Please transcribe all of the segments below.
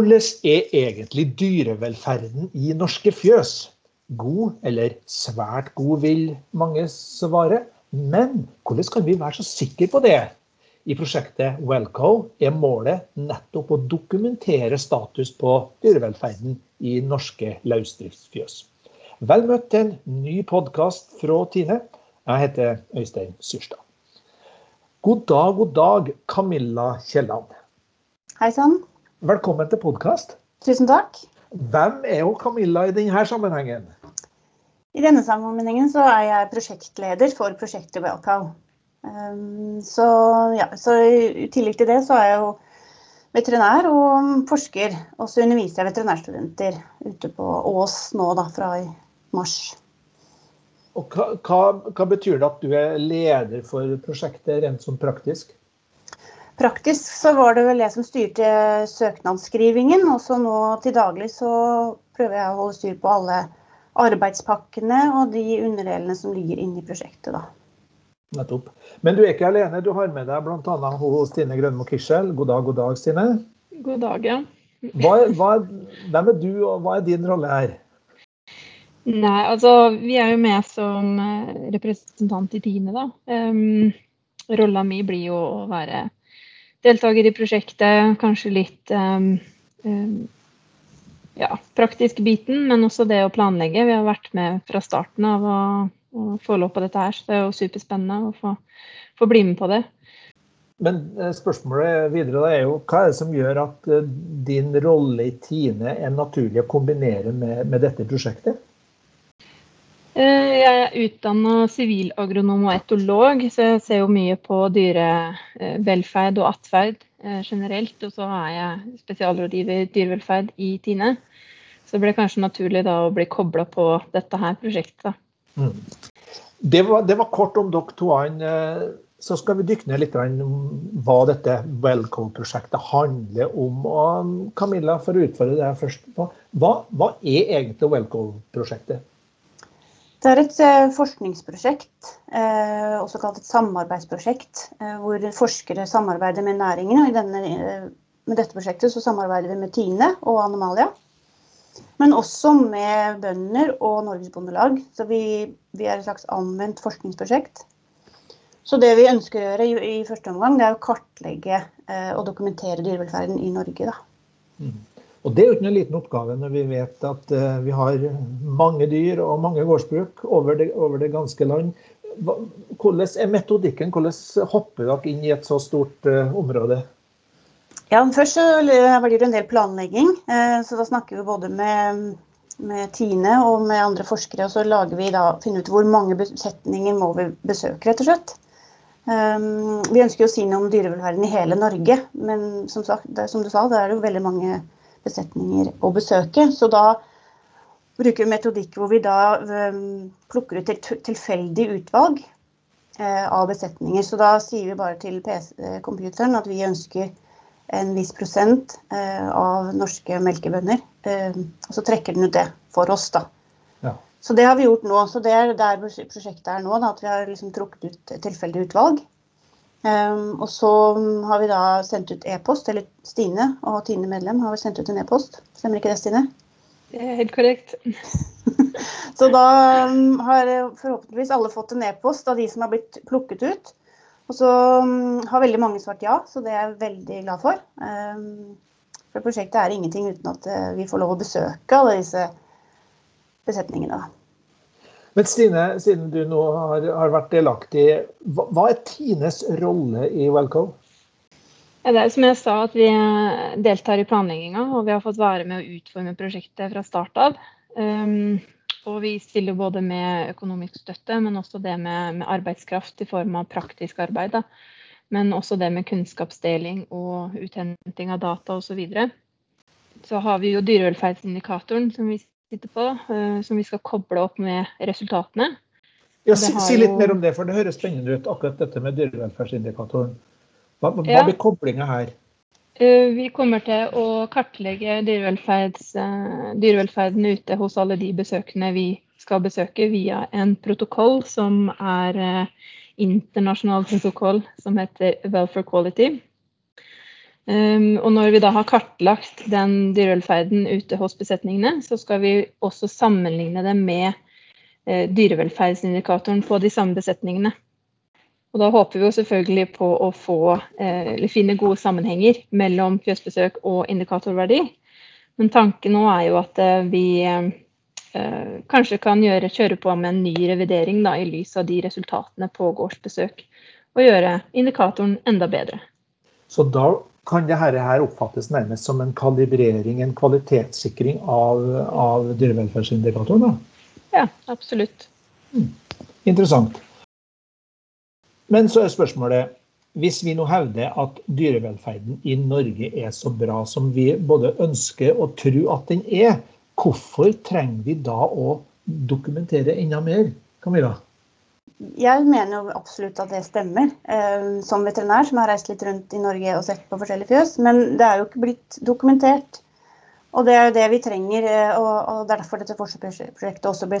Hvordan er egentlig dyrevelferden i norske fjøs? God eller svært god, vil mange svare. Men hvordan kan vi være så sikre på det? I prosjektet Welco er målet nettopp å dokumentere status på dyrevelferden i norske løsdriftsfjøs. Vel møtt til en ny podkast fra Tine. Jeg heter Øystein Syrstad. God dag, god dag, Camilla Kielland. Hei sann. Velkommen til podkast. Tusen takk. Hvem er jo Camilla i denne sammenhengen? I denne sammenhengen så er jeg prosjektleder for prosjektet Welcow. Um, så, ja, så i tillegg til det så er jeg jo veterinær og forsker. Og så underviser jeg veterinærstudenter ute på Ås nå da, fra i mars. Og hva, hva, hva betyr det at du er leder for prosjektet rent sånn praktisk? Praktisk så var det vel jeg som styrte søknadsskrivingen. Og så nå til daglig så prøver jeg å holde styr på alle arbeidspakkene og de underdelene som ligger inne i prosjektet. da. Nettopp. Men du er ikke alene. Du har med deg bl.a. Stine Grønmo Kirsel. God dag, god dag, Stine. God dag, ja. Hva, hva, hvem er du, og hva er din rolle her? Nei, altså vi er jo med som eh, representant i Tine, da. Um, Rolla mi blir jo å være deltaker i prosjektet. Kanskje litt um, um, ja, praktisk biten, men også det å planlegge. Vi har vært med fra starten av å, å få lov på dette her, så det er jo superspennende å få, få bli med på det. Men eh, spørsmålet videre er jo hva er det som gjør at eh, din rolle i Tine er naturlig å kombinere med, med dette prosjektet? Eh, jeg er utdanna sivilagronom og etolog, så jeg ser jo mye på dyrevelferd og atferd eh, generelt. Og så er jeg spesialrådgiver dyrevelferd i Tine. Så det ble kanskje naturlig da å bli kobla på dette her prosjektet. Mm. Det, var, det, var, kort om dere to. Så skal vi dykke ned litt om hva dette Welcome-prosjektet handler om. Og Camilla, for å utfordre deg først, hva, hva er egentlig Wellcode-prosjektet? Det er et eh, forskningsprosjekt, eh, også kalt et samarbeidsprosjekt, eh, hvor forskere samarbeider med næringen. og denne, Med dette prosjektet så samarbeider vi med Tine og Anomalia. Men også med bønder og Norges Bondelag. Så vi, vi, er et slags anvendt forskningsprosjekt. Så det vi ønsker å gjøre i, i første omgang, det er å kartlegge eh, og dokumentere dyrevelferden i Norge. Da. Mm. Og Det er jo ikke noen liten oppgave når vi vet at uh, vi har mange dyr og mange gårdsbruk over det, over det ganske land. Hvordan er metodikken? Hvordan hopper dere inn i et så stort uh, område? Ja, Først så blir det en del planlegging. Uh, så Da snakker vi både med, med, Tine og med andre forskere. og Så lager vi da, finner ut hvor mange besetninger må vi besøke, rett og slett. Um, vi ønsker å si noe om dyrevelferden i hele Norge, men som, sagt, som du sa, det er jo veldig mange besetninger å besøke. Så da bruker vi metodikk hvor vi da um, plukker ut et tilfeldig utvalg uh, av besetninger. Så da sier vi bare til PC-computeren at vi ønsker en viss prosent av norske melkebønder. Og så trekker den ut det for oss, da. Ja. Så det har vi gjort nå. Så det er der prosjektet er nå. Da, at vi har liksom trukket ut et tilfeldig utvalg. Um, og så har vi da sendt ut e-post, eller Stine og Tine medlem har sendt ut en e-post. Stemmer ikke det, Stine? Det er helt korrekt. så da um, har forhåpentligvis alle fått en e-post av de som har blitt plukket ut. Og så um, har veldig mange svart ja, så det er jeg veldig glad for. For prosjektet er ingenting uten at uh, vi får lov å besøke alle disse besetningene. Men Stine, siden du nå har, har vært delaktig, hva, hva, er Tines rolle i Welco? Det er som jeg sa, at vi deltar i planlegginga, og vi har fått være med å utforme prosjektet fra start av. Um, og vi stiller både med økonomisk støtte, men også det med, med arbeidskraft i form av praktisk arbeid. Da. Men også det med kunnskapsdeling og uthenting av data osv. Så, videre. så har vi jo dyrevelferdsindikatoren som vi sitter på, uh, som vi skal koble opp med resultatene. Ja, si, si, litt mer om det, for det høres spennende ut, akkurat dette med dyrevelferdsindikatoren. Hva, hva ja. blir koblinga her? Uh, vi kommer til å kartlegge uh, dyrevelferden ute hos alle de besøkende vi skal besøke via en protokoll som er internasjonal protokoll som heter Welfare Quality. Um, og når vi da har kartlagt den dyrevelferden ute hos besetningene, så skal vi også sammenligne det med uh, dyrevelferdsindikatoren på de samme besetningene. Og da håper vi jo selvfølgelig på å få, uh, finne gode sammenhenger mellom fjøsbesøk og indikatorverdi. Men tanken nå er jo at uh, vi kanskje kan gjøre, kjøre på med en ny revidering da, i lys av de resultatene på gårdsbesøk. Og gjøre indikatoren enda bedre. Så da kan dette her oppfattes nærmest som en kalibrering, en kvalitetssikring av, av dyrevelferdsindikatoren? Ja, absolutt. Hmm. Interessant. Men så er spørsmålet hvis vi nå hevder at dyrevelferden i Norge er så bra som vi både ønsker og tror at den er, hvorfor trenger vi da å dokumentere enda mer? Camilla? Jeg mener jo absolutt at det stemmer, eh, som veterinær som har reist litt rundt i Norge og sett på forskjellige fjøs. Men det er jo ikke blitt dokumentert. Og det er jo det vi trenger, eh, og det er derfor dette forsøksprosjektet også ble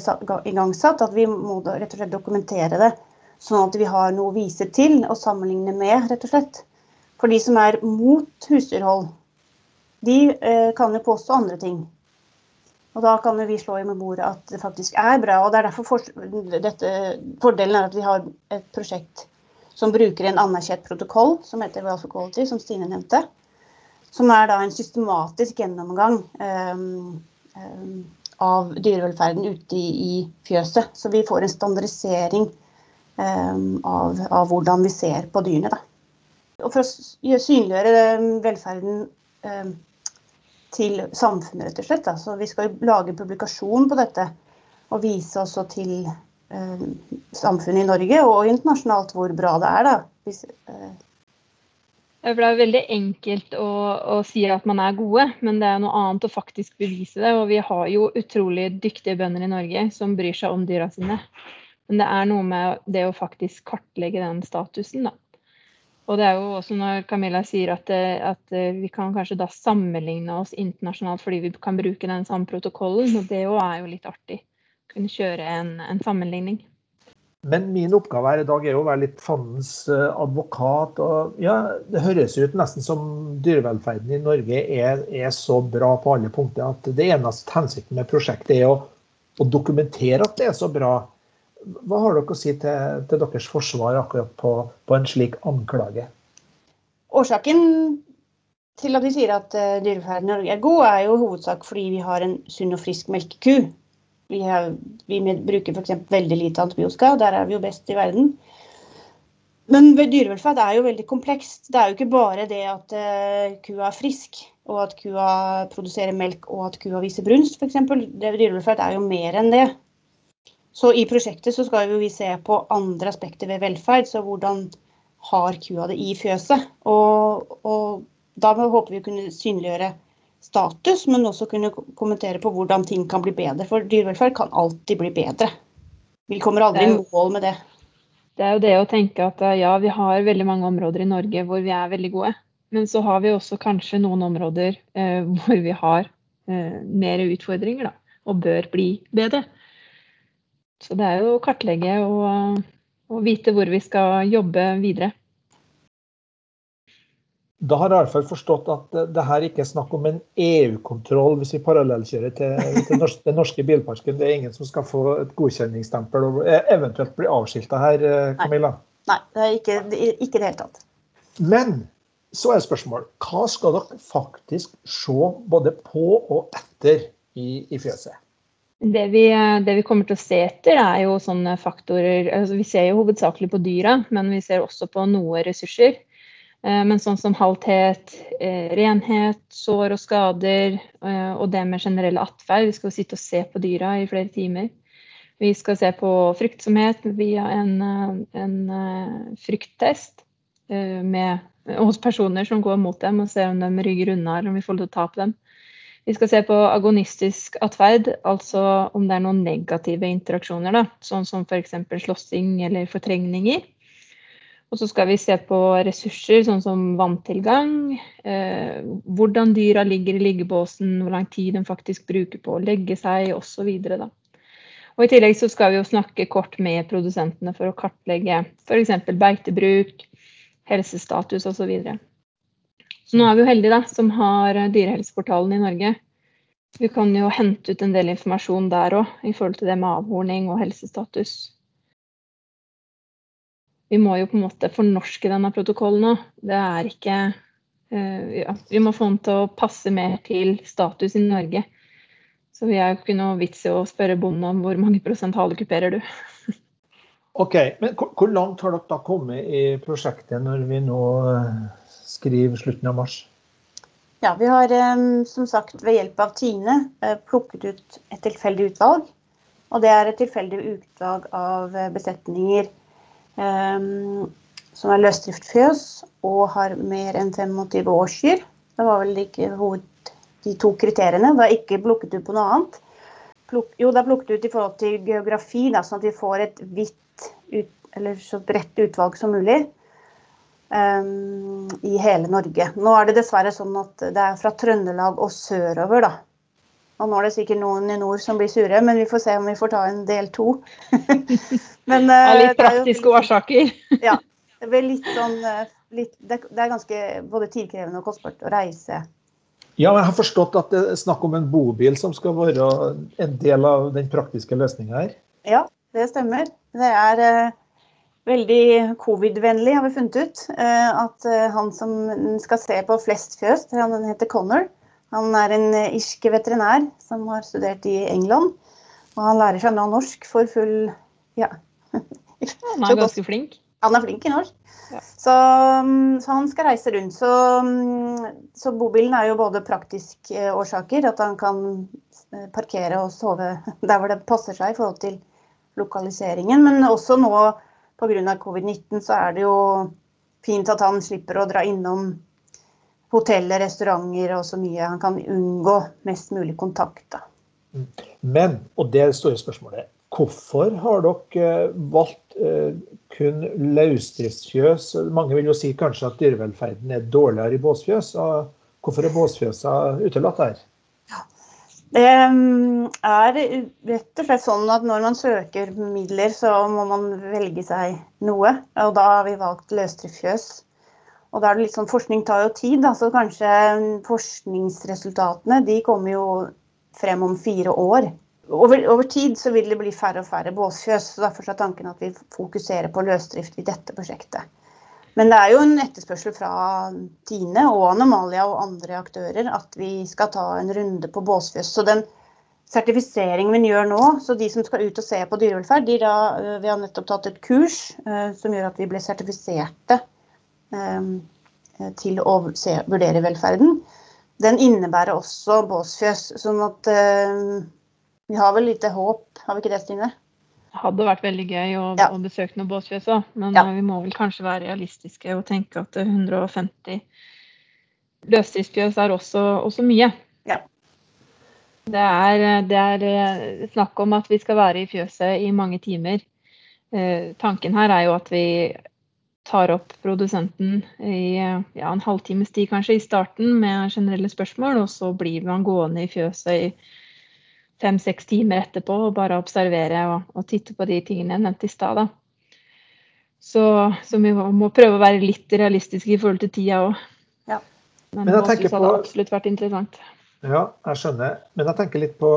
igangsatt. At vi må rett og slett dokumentere det, sånn at vi har noe å vise til og sammenligne med, rett og slett. For de som er mot husdyrhold, de eh, kan jo påstå andre ting. Og da kan vi slå i med bordet at det faktisk er bra. og det er derfor for, dette, Fordelen er at vi har et prosjekt som bruker en anerkjent protokoll som heter Wealth Quality, som Stine nevnte. Som er da en systematisk gjennomgang um, um, av dyrevelferden ute i, i, fjøset. Så vi får en standardisering um, av, av, hvordan vi ser på dyrene. Da. Og for å synliggjøre velferden til samfunnet, rett og slett. Så vi skal lage publikasjon på dette og vise også til eh, samfunnet i Norge og internasjonalt hvor bra det er. da. Hvis, eh... Det er veldig enkelt å, å, si at man er gode, men det er noe annet å faktisk bevise det. Og vi har jo utrolig dyktige bønder i Norge som bryr seg om dyra sine. Men det er noe med det å faktisk kartlegge den statusen, da. Og det er jo også når Camilla sier at, eh, at, eh, vi kan kanskje da sammenligne oss internasjonalt fordi vi kan bruke den samme protokollen. Og det er jo litt artig. Kunne kjøre en, en, sammenligning. Men min oppgave her i dag er jo å være litt fandens eh, advokat. og ja, Det høres ut nesten som dyrevelferden i Norge er, er så bra på alle punkter at det eneste hensikten med prosjektet er å, å dokumentere at det er så bra. Hva har dere å si til, til deres forsvar akkurat på, på, en slik anklage? Årsaken til at vi sier at uh, dyrevelferden i Norge er god, er jo hovedsak fordi vi har en sunn og frisk melkeku. Vi, har, vi bruker f.eks. veldig lite antibiotika, og der er vi jo best i verden. Men dyrevelferd er jo veldig komplekst. Det er jo ikke bare det at uh, kua er frisk, og at kua produserer melk og at kua viser brunst, f.eks. Dyrevelferd er jo mer enn det. Så i prosjektet så skal vi se på andre aspekter ved velferd. Så hvordan har kua det i fjøset? Og, og da håper vi å kunne synliggjøre status, men også kunne kommentere på hvordan ting kan bli bedre. For dyrevelferd kan alltid bli bedre. Vi kommer aldri i mål med det. Det er jo det å tenke at ja, vi har veldig mange områder i Norge hvor vi er veldig gode. Men så har vi også kanskje noen områder eh, hvor vi har eh, mer utfordringer da, og bør bli bedre. Så det er jo å kartlegge og, og vite hvor vi skal jobbe videre. Da har jeg i hvert fall forstått at det her ikke er snakk om en EU-kontroll hvis vi parallellkjører til, til den norske bilparken. Det er ingen som skal få et godkjenningsstempel og eventuelt bli avskilta her, eh, Camilla? Nei, Nei, det er ikke, ikke det hele tatt. Men så er spørsmålet hva skal dere faktisk se både på og etter i, i fjøset? Det vi, det vi, kommer til å se etter, er jo sånne faktorer altså Vi ser jo hovedsakelig på dyra, men vi ser også på noe ressurser. Eh, men sånn som halthet, eh, renhet, sår og skader eh, og det med generell atferd. Vi skal sitte og se på dyra i flere timer. Vi skal se på fryktsomhet via en, en frykttest med, hos personer som går mot dem, og ser om de rygger unna eller om vi får lov til å ta på dem. Vi skal se på agonistisk atferd, altså om det er noen negative interaksjoner, da, sånn som f.eks. slåssing eller fortrengninger. Og så skal vi se på ressurser, sånn som vanntilgang, eh, hvordan dyra ligger i liggebåsen, hvor lang tid de faktisk bruker på å legge seg osv. Og I tillegg så skal vi jo snakke kort med produsentene for å kartlegge f.eks. beitebruk, helsestatus osv. Så, videre. Så nå er vi jo heldige da, som har Dyrehelseportalen i Norge. Vi kan jo hente ut en del informasjon der òg, i forhold til det med avhorning og helsestatus. Vi må jo på en måte fornorske denne protokollen òg. Det er ikke uh, ja, Vi må få den til å passe mer til status i Norge. Så vi er jo ikke noe vits i å spørre bonden om hvor mange prosent halekuperer du. Ok, men Hvor langt har dere da kommet i prosjektet når vi nå skriver slutten av mars? Ja, Vi har som sagt ved hjelp av Tine eh, plukket ut et tilfeldig utvalg. Og det er et tilfeldig utvalg av eh, besetninger um, som er løsdriftfjøs og har mer enn 25 årskyr. Det var vel ikke hoved, de to kriteriene. Det er ikke plukket ut på noe annet. Pluk, jo, det er plukket ut i forhold til geografi, da, sånn at vi får et vidt, ut, eller så bredt utvalg som mulig. Um, i hele Norge. Nå er det dessverre sånn at det er fra Trøndelag og sørover, da. Og nå er det sikkert noen i nord som blir sure, men vi får se om vi får ta en del to. men, uh, det er litt praktiske er jo, årsaker. ja. Det blir litt sånn eh, litt, det, er ganske både tidkrevende og kostbart å reise. Ja, jeg har forstått at det er snakk om en bobil som skal være en del av den praktiske løsninga her? Ja, det stemmer. Det er uh, veldig covid-vennlig, har vi funnet ut. Eh, at eh, han som skal se på flest fjøs, han heter Connor. Han er en eh, irsk veterinær som har studert i England. Og han lærer seg nå norsk for full Ja. Han er ganske flink? Han er flink i norsk. Ja. Så, mm, så, han skal reise rundt. Så, mm, så, bobilen er jo både praktiske årsaker, at han kan parkere og sove der hvor det passer seg i forhold til lokaliseringen, men også nå pga. covid-19 så er det jo fint at han slipper å dra innom hoteller, restauranter og så mye. Han kan unngå mest mulig kontakt. Da. Mm. Men, og det er det store spørsmålet, hvorfor har dere eh, valgt eh, kun løsdriftsfjøs? Mange vil jo si kanskje at dyrevelferden er dårligere i båsfjøs. Hvorfor er båsfjøsa utelatt her? Det er rett og slett sånn at når man søker midler, så må man velge seg noe. Og da har vi valgt løsdriftsfjøs. Og da er det litt sånn, Forskning tar jo tid, så kanskje forskningsresultatene de kommer jo frem om fire år. Over, over, tid så vil det bli færre og færre båsfjøs. så Derfor er tanken at vi fokuserer på løsdrift i dette prosjektet. Men det er jo en etterspørsel fra Tine og Anomalia og andre aktører at vi skal ta en runde på båsfjøs. Så den sertifiseringen vi gjør nå, så de som skal ut og se på dyrevelferd, de da, øh, vi har nettopp tatt et kurs eh, som gjør at vi ble sertifiserte eh, til å se, vurdere velferden. Den innebærer også båsfjøs. Sånn at eh, vi har vel lite håp, har vi ikke det, Stine? Hadde vært veldig gøy å, ja. å besøke noen båsfjøs òg, men ja. vi må vel kanskje være realistiske og tenke at 150 løsdriftsfjøs er også, også mye. Ja. Det, er, det er, eh, snakk om at vi skal være i fjøset i mange timer. Eh, tanken her er jo at vi tar opp produsenten i ja, en halvtimes tid kanskje i starten med generelle spørsmål, og så blir man gående i fjøset i fem-seks timer etterpå og bare observere og, og, titte på de tingene jeg nevnte i stad. Så, så, vi må, prøve å være litt realistiske i forhold til tida òg. Ja. Men, Men jeg tenker på, hadde absolutt vært interessant. Ja, jeg skjønner. Men jeg tenker litt på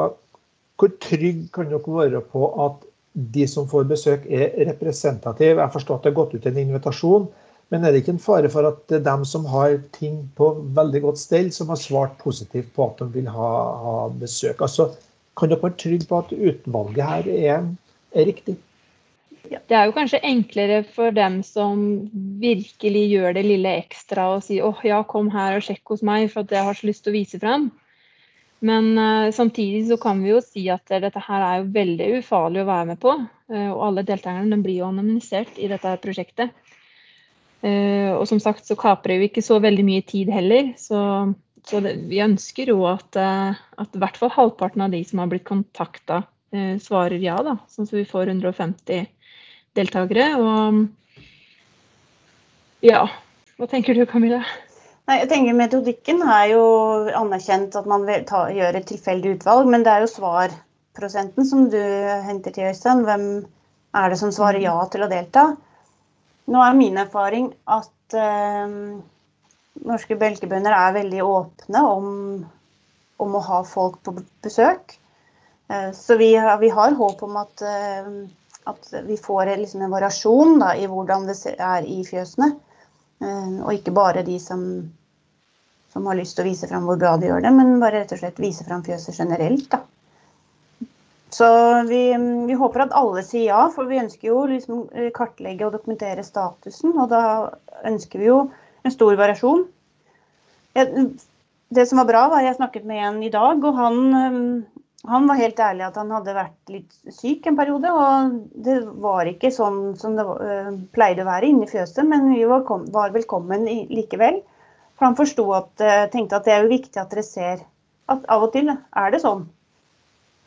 hvor trygg kan dere være på at de som får besøk, er representative? Jeg forstår at det har gått ut en invitasjon. Men er det ikke en fare for at det er dem som har ting på veldig godt stell, som har svart positivt på at de vil ha, ha besøk? Altså, kan dere være trygge på at utvalget her er, er riktig? Det er jo kanskje enklere for dem som virkelig gjør det lille ekstra og sier åh, ja, kom her og sjekk hos meg, for at jeg har så lyst til å vise frem. Men uh, samtidig så kan vi jo si at dette her er jo veldig ufarlig å være med på. Uh, og alle deltakerne blir jo anonymisert i dette prosjektet. Uh, og som sagt så kaprer vi ikke så veldig mye tid heller. Så så det, vi ønsker jo at, eh, at, i hvert fall halvparten av de som har blitt kontakta, eh, svarer ja. da, Sånn at vi får 150 deltakere. Og ja, hva tenker du Camilla? Nei, jeg tenker Metodikken er jo anerkjent at man ta, gjør et tilfeldig utvalg, men det er jo svarprosenten som du henter til, Øystein. Hvem er det som svarer ja til å delta? Nå er min erfaring at eh, norske melkebønder er veldig åpne om, om, å ha folk på besøk. Eh, så vi, vi har håp om at, eh, at vi får liksom en variasjon da, i hvordan det er i fjøsene. Eh, og ikke bare de som, som har lyst til å vise fram hvor bra de gjør det, men bare rett og slett vise fram fjøset generelt. da. Så vi, vi, håper at alle sier ja, for vi ønsker jo liksom kartlegge og dokumentere statusen. Og da ønsker vi jo en stor variasjon. Det som var bra, var jeg snakket med en i dag, og han, han var helt ærlig at han hadde vært litt syk en periode. Og det var ikke sånn som det uh, pleide å være inni fjøset, men vi var, var velkommen i, likevel. For han forsto at, uh, tenkte at det er jo viktig at dere ser at av og til er det sånn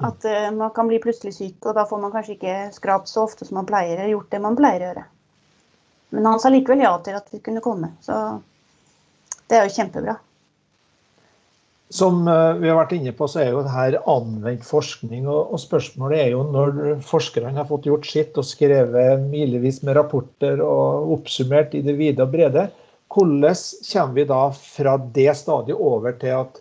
at uh, man kan bli plutselig syk, og da får man kanskje ikke skrapt så ofte som man pleier, eller gjort det man pleier å gjøre. Men han sa likevel ja til at vi kunne komme, så det er jo kjempebra. Som uh, vi har vært inne på, så er jo det her anvendt forskning. Og, spørsmålet er jo når forskerne har fått gjort sitt og skrevet milevis med rapporter og oppsummert i det vide og brede, hvordan kommer vi da fra det stadiet over til at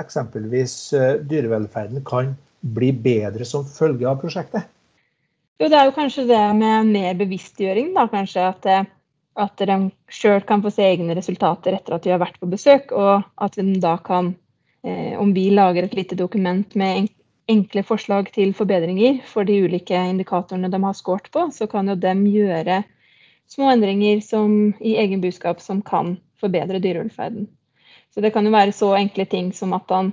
eksempelvis uh, dyrevelferden kan bli bedre som følge av prosjektet? Jo, det er jo kanskje det med mer bevisstgjøring, da kanskje. At, eh, at de sjøl kan få se egne resultater etter at de har vært på besøk. Og at de da kan, eh, om vi lager et lite dokument med enkle forslag til forbedringer for de ulike indikatorene de har scoret på, så kan jo de gjøre små endringer som, i egen budskap som kan forbedre dyrevelferden. Så det kan jo være så enkle ting som at han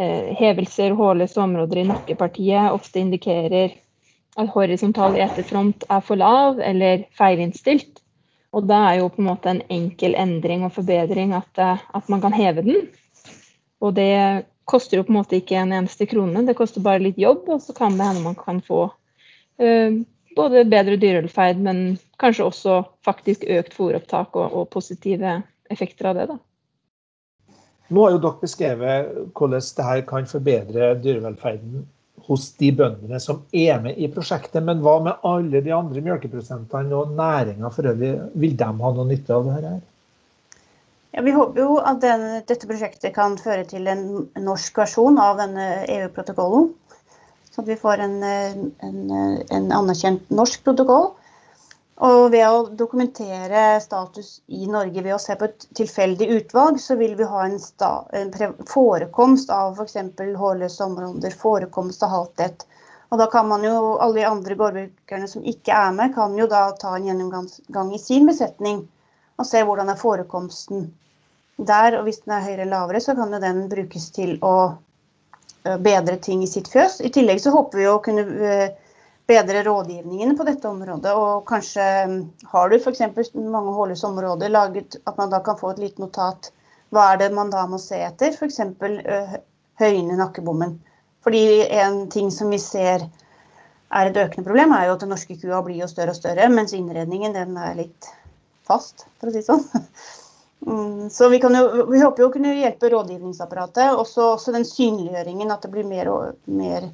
Eh, hevelser, hårløse områder i nakkepartiet ofte indikerer at horisontal eterfront er for lav eller feilinnstilt. Og da er jo på en måte en enkel endring og forbedring at, eh, at man kan heve den. Og det koster jo på en måte ikke en eneste krone, det koster bare litt jobb, og så kan det hende man kan få uh, både bedre dyrevelferd, men kanskje også faktisk økt fôropptak og, og positive effekter av det. da. Nå har jo dere beskrevet hvordan dette kan forbedre dyrevelferden hos de bøndene som er med i prosjektet. Men hva med alle de andre melkeprodusentene og næringa for øvrig? Vil de ha noe nytte av dette? Ja, vi håper jo at den, dette prosjektet kan føre til en norsk versjon av denne EU-protokollen. Så at vi får en, en, en anerkjent norsk protokoll. Og ved å dokumentere status i Norge ved å se på et tilfeldig utvalg, så vil vi ha en, en forekomst av f.eks. hårløse områder, forekomst av halthet. Og da kan man jo, alle de andre gårdbrukerne som ikke er med, kan jo da ta en gjennomgang i sin besetning og se hvordan er forekomsten der. Og hvis den er høyere eller lavere, så kan jo den brukes til å bedre ting i sitt fjøs. I tillegg så håper vi å kunne bedre rådgivningen på dette området. Og kanskje mm, har du f.eks. mange hårløse områder, laget at man da kan få et lite notat. Hva er det man da må se etter? F.eks. høyne nakkebommen. Fordi en ting som vi ser er et økende problem, er jo at den norske kua blir jo større og større, mens innredningen den er litt fast, for å si det sånn. Mm, så vi, jo, vi, håper jo å kunne hjelpe rådgivningsapparatet. Også, også den synliggjøringen, at det blir mer og mer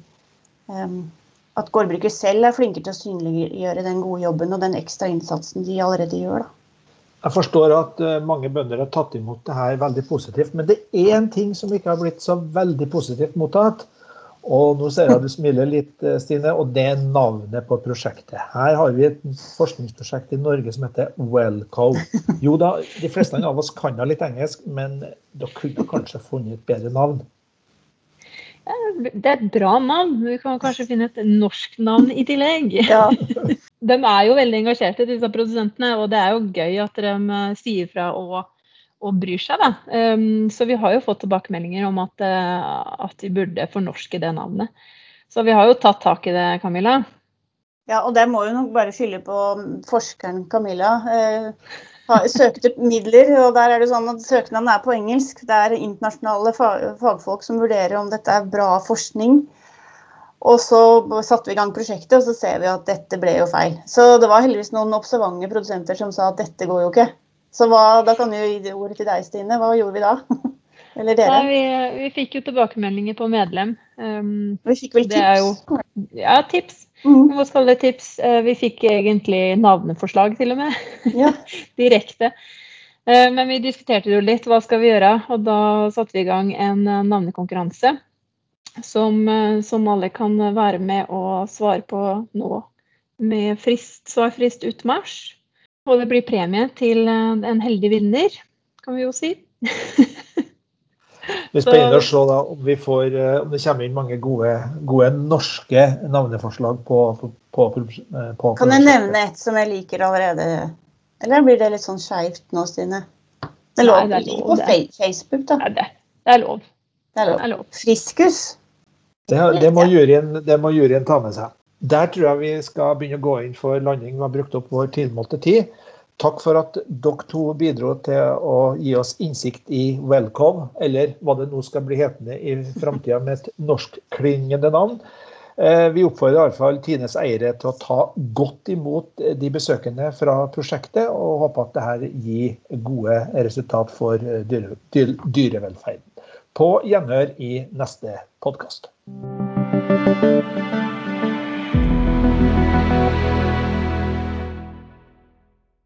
um, at gårdbruker selv er flinkere til å synliggjøre den gode jobben og den ekstra innsatsen de allerede gjør. Da. Jeg forstår at eh, mange bønder har tatt imot det her veldig positivt, men det er en ting som ikke har blitt så veldig positivt mottatt. Og nå ser jeg at du smiler litt, eh, Stine, og det er navnet på prosjektet. Her har vi et forskningsprosjekt i Norge som heter Wellco. Jo da, de fleste av oss kan da litt engelsk, men dere kunne kanskje funnet et bedre navn? Det er et bra navn. Vi kan kanskje finne et norsk navn i tillegg. Ja. de er jo veldig engasjerte, disse produsentene, og det er jo gøy at de eh, sier fra og, og bryr seg. Da. Um, så vi har jo fått tilbakemeldinger om at, uh, at de burde fornorske det navnet. Så vi har jo tatt tak i det, Camilla. Ja, og det må jo nok bare skylde på forskeren Camilla. Søkte midler, og der er det sånn at søknaden er på engelsk. Det er internasjonale fagfolk som vurderer om dette er bra forskning. Og så satte vi i gang prosjektet, og så ser vi at dette ble jo feil. Så det var heldigvis noen observante produsenter som sa at dette går jo ikke. Så hva, da kan vi jo gi ordet til deg, Stine. Hva gjorde vi da? Eller dere? Nei, vi, vi, fikk jo tilbakemeldinger på medlem. Um, vi fikk vel tips? Jo, ja, tips. Mm. Hva skal det tips? Eh, vi fikk egentlig navneforslag til og med. Ja. Direkte. Eh, men vi diskuterte jo litt hva skal vi gjøre, og da satte vi i gang en eh, navnekonkurranse. Som, som alle kan være med og svare på nå. Med frist, svarfrist ut mars. Og det blir premie til en heldig vinner, kan vi jo si. Det blir spennende å se da, om, får, om det kommer inn mange gode, gode norske navneforslag på, på, på, på Kan jeg nevne et som jeg liker allerede? Eller blir det litt sånn skeivt nå, Stine? Det er lov, Nei, det er lov på Facebook, da. Nei, det, det, er lov. Det er lov. Det er lov. Friskus. Det, det, må juryen, det må juryen ta med seg. Der tror jeg vi skal begynne å gå inn for landing. Vi har brukt opp vår tilmålte tid. Takk for at dere to bidro til å gi oss innsikt i Welcome, eller hva det nå skal bli hetende i framtida med et norskklingende navn. Eh, vi oppfordrer iallfall Tines eiere til å ta godt imot de besøkende fra prosjektet, og håper at dette gir gode resultat for dyre, dyrevelferden. På gjenhør i neste podkast.